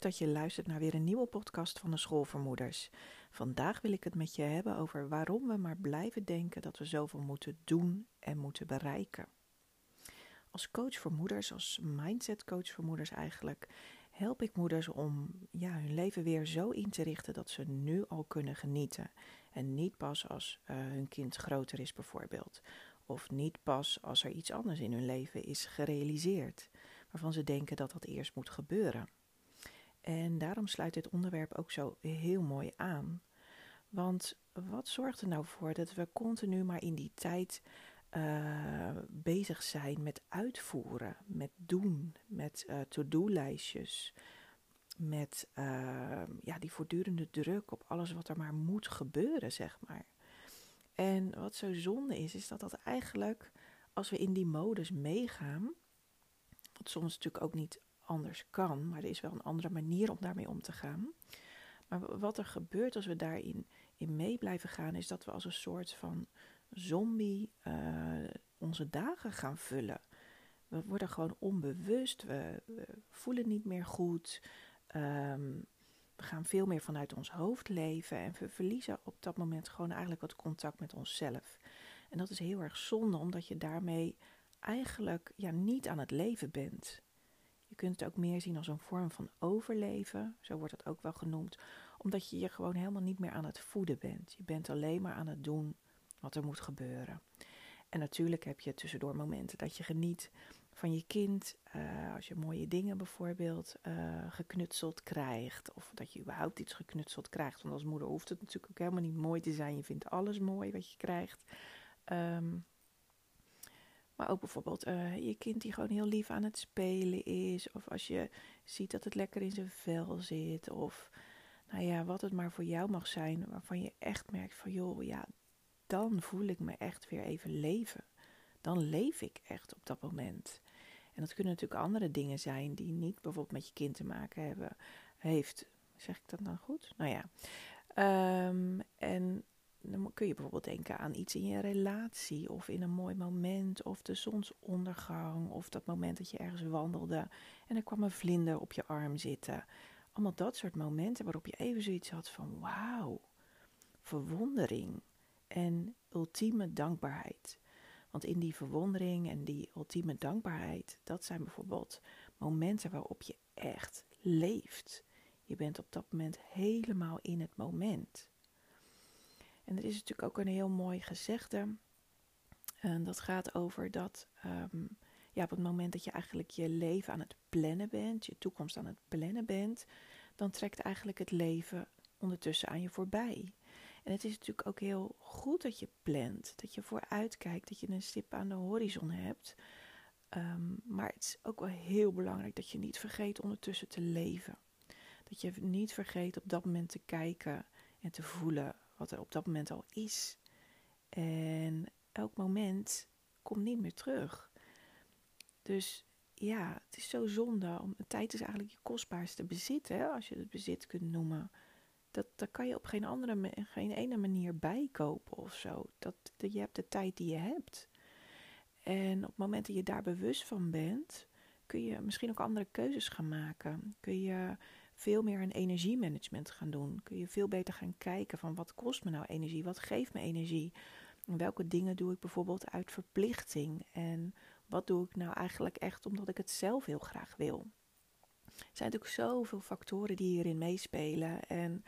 dat je luistert naar weer een nieuwe podcast van de School voor Moeders. Vandaag wil ik het met je hebben over waarom we maar blijven denken dat we zoveel moeten doen en moeten bereiken. Als coach voor moeders, als mindset coach voor moeders eigenlijk, help ik moeders om ja, hun leven weer zo in te richten dat ze nu al kunnen genieten. En niet pas als uh, hun kind groter is bijvoorbeeld. Of niet pas als er iets anders in hun leven is gerealiseerd waarvan ze denken dat dat eerst moet gebeuren. En daarom sluit dit onderwerp ook zo heel mooi aan. Want wat zorgt er nou voor dat we continu maar in die tijd uh, bezig zijn met uitvoeren, met doen, met uh, to-do-lijstjes, met uh, ja, die voortdurende druk op alles wat er maar moet gebeuren, zeg maar. En wat zo zonde is, is dat dat eigenlijk, als we in die modus meegaan, wat soms natuurlijk ook niet anders kan, maar er is wel een andere manier om daarmee om te gaan. Maar wat er gebeurt als we daarin in mee blijven gaan, is dat we als een soort van zombie uh, onze dagen gaan vullen. We worden gewoon onbewust, we, voelen niet meer goed. Um, we gaan veel meer vanuit ons hoofd leven en we verliezen op dat moment gewoon eigenlijk wat contact met onszelf. En dat is heel erg zonde, omdat je daarmee eigenlijk ja, niet aan het leven bent. Je kunt het ook meer zien als een vorm van overleven, zo wordt het ook wel genoemd, omdat je je gewoon helemaal niet meer aan het voeden bent. Je bent alleen maar aan het doen wat er moet gebeuren. En natuurlijk heb je tussendoor momenten dat je geniet van je kind. Uh, als je mooie dingen bijvoorbeeld uh, geknutseld krijgt. Of dat je überhaupt iets geknutseld krijgt. Want als moeder hoeft het natuurlijk ook helemaal niet mooi te zijn. Je vindt alles mooi wat je krijgt. Um, maar ook bijvoorbeeld uh, je kind die gewoon heel lief aan het spelen is. Of als je ziet dat het lekker in zijn vel zit. Of nou ja, wat het maar voor jou mag zijn. Waarvan je echt merkt van joh, ja, dan voel ik me echt weer even leven. Dan leef ik echt op dat moment. En dat kunnen natuurlijk andere dingen zijn die niet bijvoorbeeld met je kind te maken hebben. Heeft, zeg ik dat dan goed? Nou ja. Um, en dan kun je bijvoorbeeld denken aan iets in je relatie of in een mooi moment of de zonsondergang of dat moment dat je ergens wandelde en er kwam een vlinder op je arm zitten. Allemaal dat soort momenten waarop je even zoiets had van wauw, verwondering en ultieme dankbaarheid. Want in die verwondering en die ultieme dankbaarheid, dat zijn bijvoorbeeld momenten waarop je echt leeft. Je bent op dat moment helemaal in het moment. En er is natuurlijk ook een heel mooi gezegde. En dat gaat over dat um, ja, op het moment dat je eigenlijk je leven aan het plannen bent, je toekomst aan het plannen bent, dan trekt eigenlijk het leven ondertussen aan je voorbij. En het is natuurlijk ook heel goed dat je plant, dat je vooruitkijkt, dat je een stip aan de horizon hebt. Um, maar het is ook wel heel belangrijk dat je niet vergeet ondertussen te leven. Dat je niet vergeet op dat moment te kijken en te voelen wat er op dat moment al is. En elk moment komt niet meer terug. Dus ja, het is zo zonde. Om, tijd is eigenlijk je kostbaarste bezit, hè, als je het bezit kunt noemen. Dat, dat kan je op geen andere geen ene manier bijkopen of zo. Dat, je hebt de tijd die je hebt. En op het moment dat je daar bewust van bent, kun je misschien ook andere keuzes gaan maken. Kun je veel meer een energiemanagement gaan doen. Kun je veel beter gaan kijken van wat kost me nou energie, wat geeft me energie. En welke dingen doe ik bijvoorbeeld uit verplichting en wat doe ik nou eigenlijk echt omdat ik het zelf heel graag wil. Er zijn natuurlijk zoveel factoren die hierin meespelen en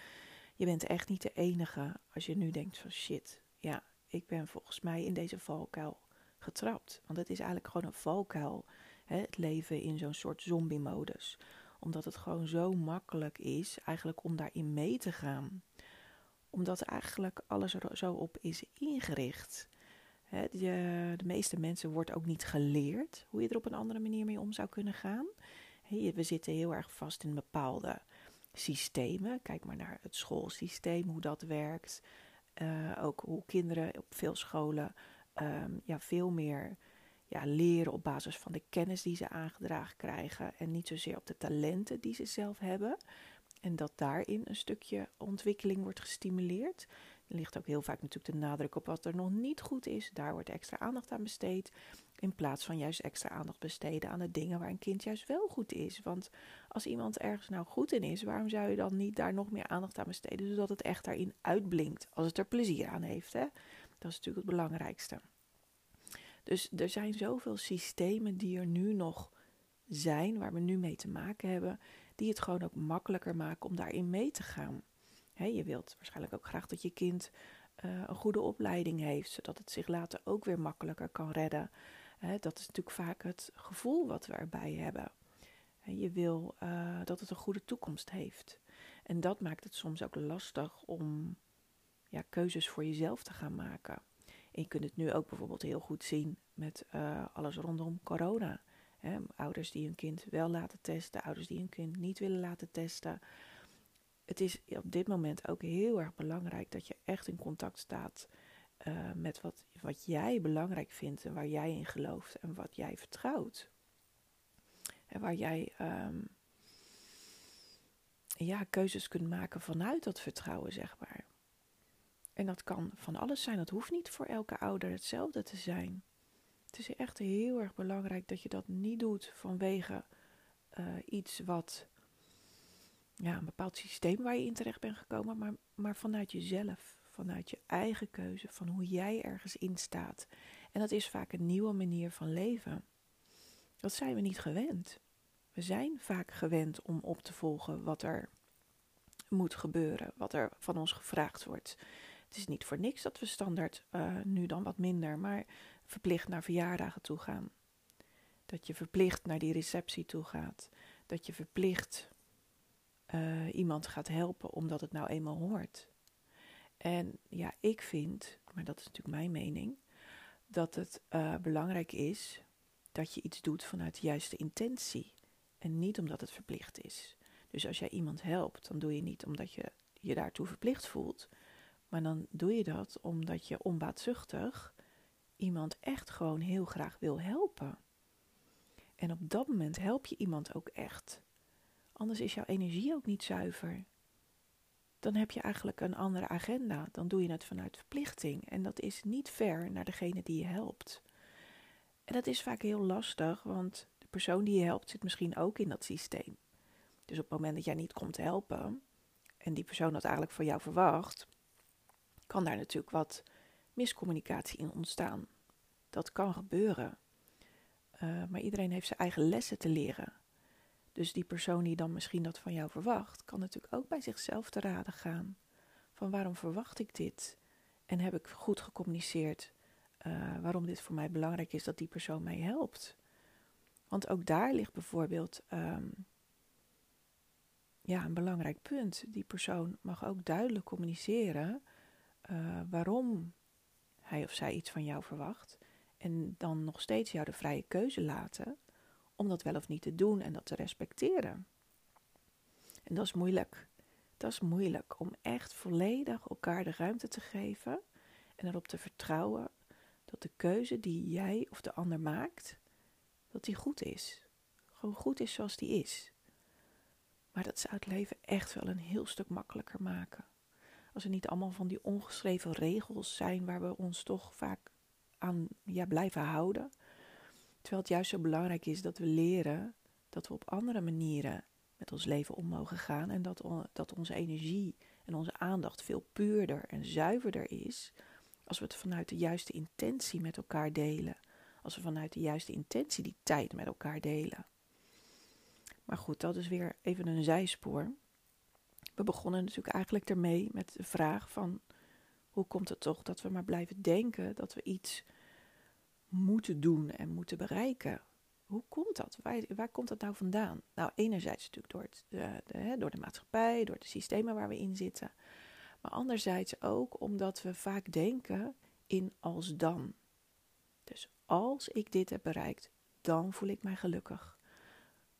je bent echt niet de enige als je nu denkt van shit, ja, ik ben volgens mij in deze valkuil getrapt. Want het is eigenlijk gewoon een valkuil, hè, het leven in zo'n soort zombie-modus omdat het gewoon zo makkelijk is eigenlijk om daarin mee te gaan. Omdat eigenlijk alles er zo op is ingericht. de, de, meeste mensen wordt ook niet geleerd hoe je er op een andere manier mee om zou kunnen gaan. we zitten heel erg vast in bepaalde systemen. Kijk maar naar het schoolsysteem, hoe dat werkt. Uh, ook hoe kinderen op veel scholen um, ja, veel meer leren op basis van de kennis die ze aangedragen krijgen en niet zozeer op de talenten die ze zelf hebben. En dat daarin een stukje ontwikkeling wordt gestimuleerd. Er ligt ook heel vaak natuurlijk de nadruk op wat er nog niet goed is. Daar wordt extra aandacht aan besteed. In plaats van juist extra aandacht besteden aan de dingen waar een kind juist wel goed is. Want Als iemand ergens nou goed in is, waarom zou je dan niet daar nog meer aandacht aan besteden, zodat het echt daarin uitblinkt, als het er plezier aan heeft? Hè? Dat is natuurlijk het belangrijkste. Dus er zijn zoveel systemen die er nu nog zijn, waar we nu mee te maken hebben, die het gewoon ook makkelijker maken om daarin mee te gaan. je wilt waarschijnlijk ook graag dat je kind uh, een goede opleiding heeft, zodat het zich later ook weer makkelijker kan redden. dat is natuurlijk vaak het gevoel wat we erbij hebben. je wil uh, dat het een goede toekomst heeft. En dat maakt het soms ook lastig om ja, keuzes voor jezelf te gaan maken. Je kunt het nu ook bijvoorbeeld heel goed zien met uh, alles rondom corona. ouders die hun kind wel laten testen, ouders die hun kind niet willen laten testen het is op dit moment ook heel erg belangrijk dat je echt in contact staat uh, met wat, wat jij belangrijk vindt en waar jij in gelooft en wat jij vertrouwt. En waar jij um, ja, keuzes kunt maken vanuit dat vertrouwen, zeg maar. En dat kan van alles zijn. Dat hoeft niet voor elke ouder hetzelfde te zijn. Het is echt heel erg belangrijk dat je dat niet doet vanwege uh, iets wat ja, een bepaald systeem waar je in terecht bent gekomen, maar, maar vanuit jezelf, vanuit je eigen keuze, van hoe jij ergens in staat. En dat is vaak een nieuwe manier van leven. Dat zijn we niet gewend. We zijn vaak gewend om op te volgen wat er moet gebeuren, wat er van ons gevraagd wordt. Het is niet voor niks dat we standaard uh, nu dan wat minder, maar verplicht naar verjaardagen toe gaan. Dat je verplicht naar die receptie toe gaat. Dat je verplicht uh, iemand gaat helpen omdat het nou eenmaal hoort. En ja, ik vind, maar dat is natuurlijk mijn mening, dat het uh, belangrijk is dat je iets doet vanuit de juiste intentie en niet omdat het verplicht is. Dus als jij iemand helpt, dan doe je niet omdat je je daartoe verplicht voelt, maar dan doe je dat omdat je onbaatzuchtig iemand echt gewoon heel graag wil helpen. En op dat moment help je iemand ook echt. Anders is jouw energie ook niet zuiver. Dan heb je eigenlijk een andere agenda. Dan doe je het vanuit verplichting. En dat is niet fair naar degene die je helpt. En dat is vaak heel lastig, want de persoon die je helpt zit misschien ook in dat systeem. Dus op het moment dat jij niet komt helpen en die persoon dat eigenlijk van jou verwacht, kan daar natuurlijk wat miscommunicatie in ontstaan. Dat kan gebeuren. Uh, maar iedereen heeft zijn eigen lessen te leren. Dus die persoon die dan misschien dat van jou verwacht, kan natuurlijk ook bij zichzelf te raden gaan. Van waarom verwacht ik dit? En heb ik goed gecommuniceerd uh, waarom dit voor mij belangrijk is dat die persoon mij helpt? Want ook daar ligt bijvoorbeeld um, ja, een belangrijk punt. Die persoon mag ook duidelijk communiceren uh, waarom hij of zij iets van jou verwacht. En dan nog steeds jou de vrije keuze laten om dat wel of niet te doen en dat te respecteren. En dat is moeilijk. Dat is moeilijk om echt volledig elkaar de ruimte te geven en erop te vertrouwen dat de keuze die jij of de ander maakt, dat die goed is. Gewoon goed is zoals die is. Maar dat zou het leven echt wel een heel stuk makkelijker maken. Als er niet allemaal van die ongeschreven regels zijn waar we ons toch vaak aan ja, blijven houden. Terwijl het juist zo belangrijk is dat we leren dat we op andere manieren met ons leven om mogen gaan en dat, dat onze energie en onze aandacht veel puurder en zuiverder is als we het vanuit de juiste intentie met elkaar delen. Als we vanuit de juiste intentie die tijd met elkaar delen. Maar goed, dat is weer even een zijspoor. We begonnen natuurlijk eigenlijk ermee met de vraag van hoe komt het toch dat we maar blijven denken dat we iets moeten doen en moeten bereiken. Hoe komt dat? Waar, waar komt dat nou vandaan? Nou, enerzijds natuurlijk door, het, de, door de maatschappij, door de systemen waar we in zitten. Maar anderzijds ook omdat we vaak denken in als dan. Dus als ik dit heb bereikt, dan voel ik mij gelukkig.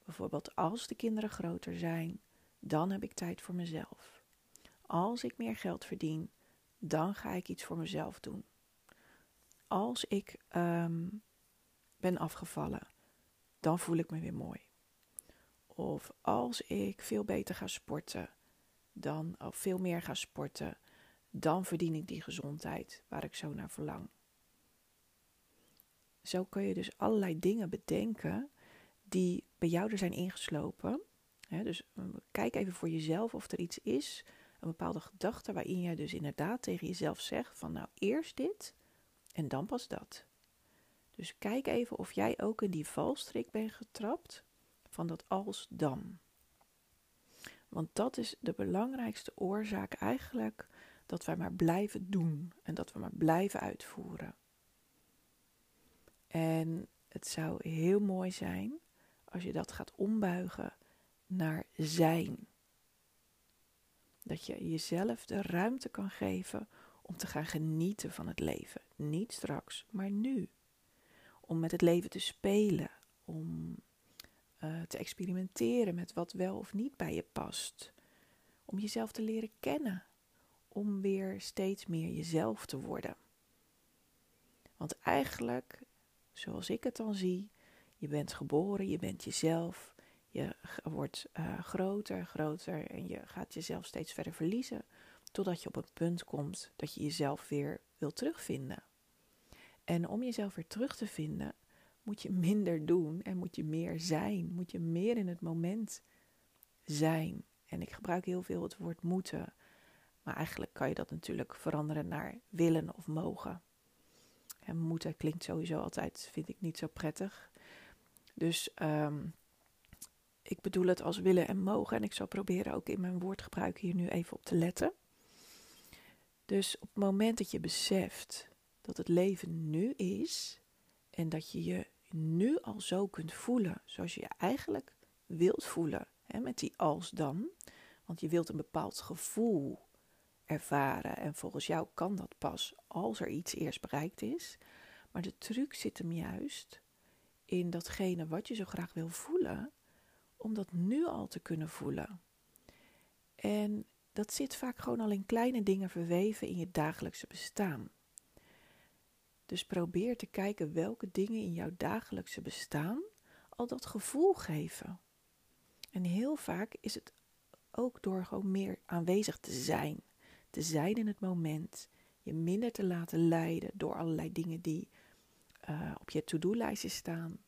Bijvoorbeeld als de kinderen groter zijn, dan heb ik tijd voor mezelf. Als ik meer geld verdien, dan ga ik iets voor mezelf doen als ik ehm, ben afgevallen, dan voel ik me weer mooi. Of als ik veel beter ga sporten, dan, of veel meer ga sporten, dan verdien ik die gezondheid waar ik zo naar verlang. Zo kun je dus allerlei dingen bedenken die bij jou er zijn ingeslopen. Dus um, kijk even voor jezelf of er iets is, een bepaalde gedachte waarin je dus inderdaad tegen jezelf zegt van nou eerst dit en dan pas dat. Dus kijk even of jij ook in die valstrik bent getrapt van dat als dan. Want dat is de belangrijkste oorzaak eigenlijk dat wij maar blijven doen en dat we maar blijven uitvoeren. En het zou heel mooi zijn als je dat gaat ombuigen naar zijn. Dat je jezelf de ruimte kan geven om te gaan genieten van het leven. Niet straks, maar nu. Om met het leven te spelen, om uh, te experimenteren met wat wel of niet bij je past. Om jezelf te leren kennen. Om weer steeds meer jezelf te worden. Want eigenlijk, zoals ik het dan zie, je bent geboren, je bent jezelf. Je wordt uh, groter, groter en je gaat jezelf steeds verder verliezen. Totdat je op een punt komt dat je jezelf weer wil terugvinden. En om jezelf weer terug te vinden, moet je minder doen en moet je meer zijn. Moet je meer in het moment zijn. En ik gebruik heel veel het woord moeten. Maar eigenlijk kan je dat natuurlijk veranderen naar willen of mogen. En moeten klinkt sowieso altijd, vind ik niet zo prettig. Dus um, ik bedoel het als willen en mogen. En ik zal proberen ook in mijn woordgebruik hier nu even op te letten. Dus op het moment dat je beseft dat het leven nu is en dat je je nu al zo kunt voelen zoals je je eigenlijk wilt voelen, hè, met die als dan, want je wilt een bepaald gevoel ervaren en volgens jou kan dat pas als er iets eerst bereikt is. Maar de truc zit hem juist in datgene wat je zo graag wil voelen, om dat nu al te kunnen voelen. En dat zit vaak gewoon al in kleine dingen verweven in je dagelijkse bestaan. Dus probeer te kijken welke dingen in jouw dagelijkse bestaan al dat gevoel geven. En heel vaak is het ook door gewoon meer aanwezig te zijn. Te zijn in het moment. Je minder te laten leiden door allerlei dingen die uh, op je to-do-lijstje staan.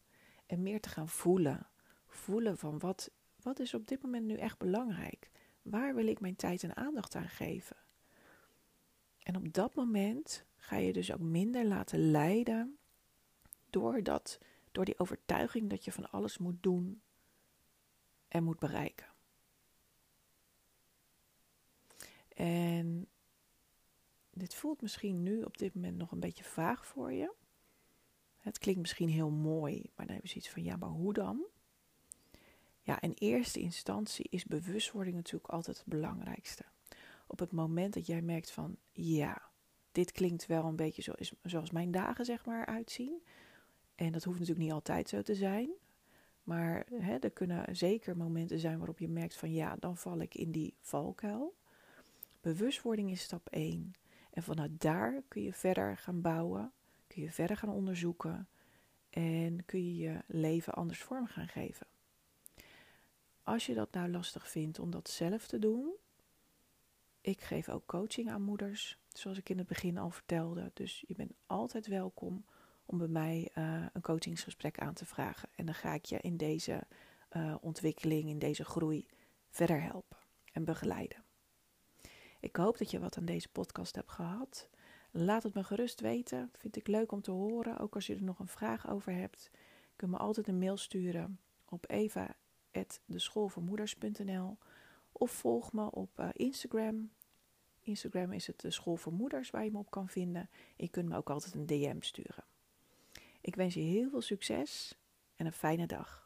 En meer te gaan voelen. Voelen van wat, wat is op dit moment nu echt belangrijk? Waar wil ik mijn tijd en aandacht aan geven? En op dat moment ga je dus ook minder laten leiden door, dat, door die overtuiging dat je van alles moet doen en moet bereiken. En dit voelt misschien nu op dit moment nog een beetje vaag voor je. Het klinkt misschien heel mooi, maar dan heb je zoiets van ja, maar hoe dan? Ja, in eerste instantie is bewustwording natuurlijk altijd het belangrijkste. Op het moment dat jij merkt van ja, dit klinkt wel een beetje zoals, zoals mijn dagen zeg maar uitzien. En dat hoeft natuurlijk niet altijd zo te zijn. Maar hè, er kunnen zeker momenten zijn waarop je merkt van ja, dan val ik in die valkuil. Bewustwording is stap 1. En vanuit daar kun je verder gaan bouwen, kun je verder gaan onderzoeken en kun je je leven anders vorm gaan geven. Als je dat nou lastig vindt om dat zelf te doen, ik geef ook coaching aan moeders, zoals ik in het begin al vertelde. Dus je bent altijd welkom om bij mij uh, een coachingsgesprek aan te vragen. En dan ga ik je in deze uh, ontwikkeling, in deze groei verder helpen en begeleiden. Ik hoop dat je wat aan deze podcast hebt gehad. Laat het me gerust weten. Vind ik leuk om te horen. Ook als je er nog een vraag over hebt, kun je me altijd een mail sturen op eva.deschoolvoormoeders.nl of volg me op uh, Instagram. Instagram is het de School voor Moeders waar je me op kan vinden. Je kunt me ook altijd een DM sturen. Ik wens je heel veel succes en een fijne dag.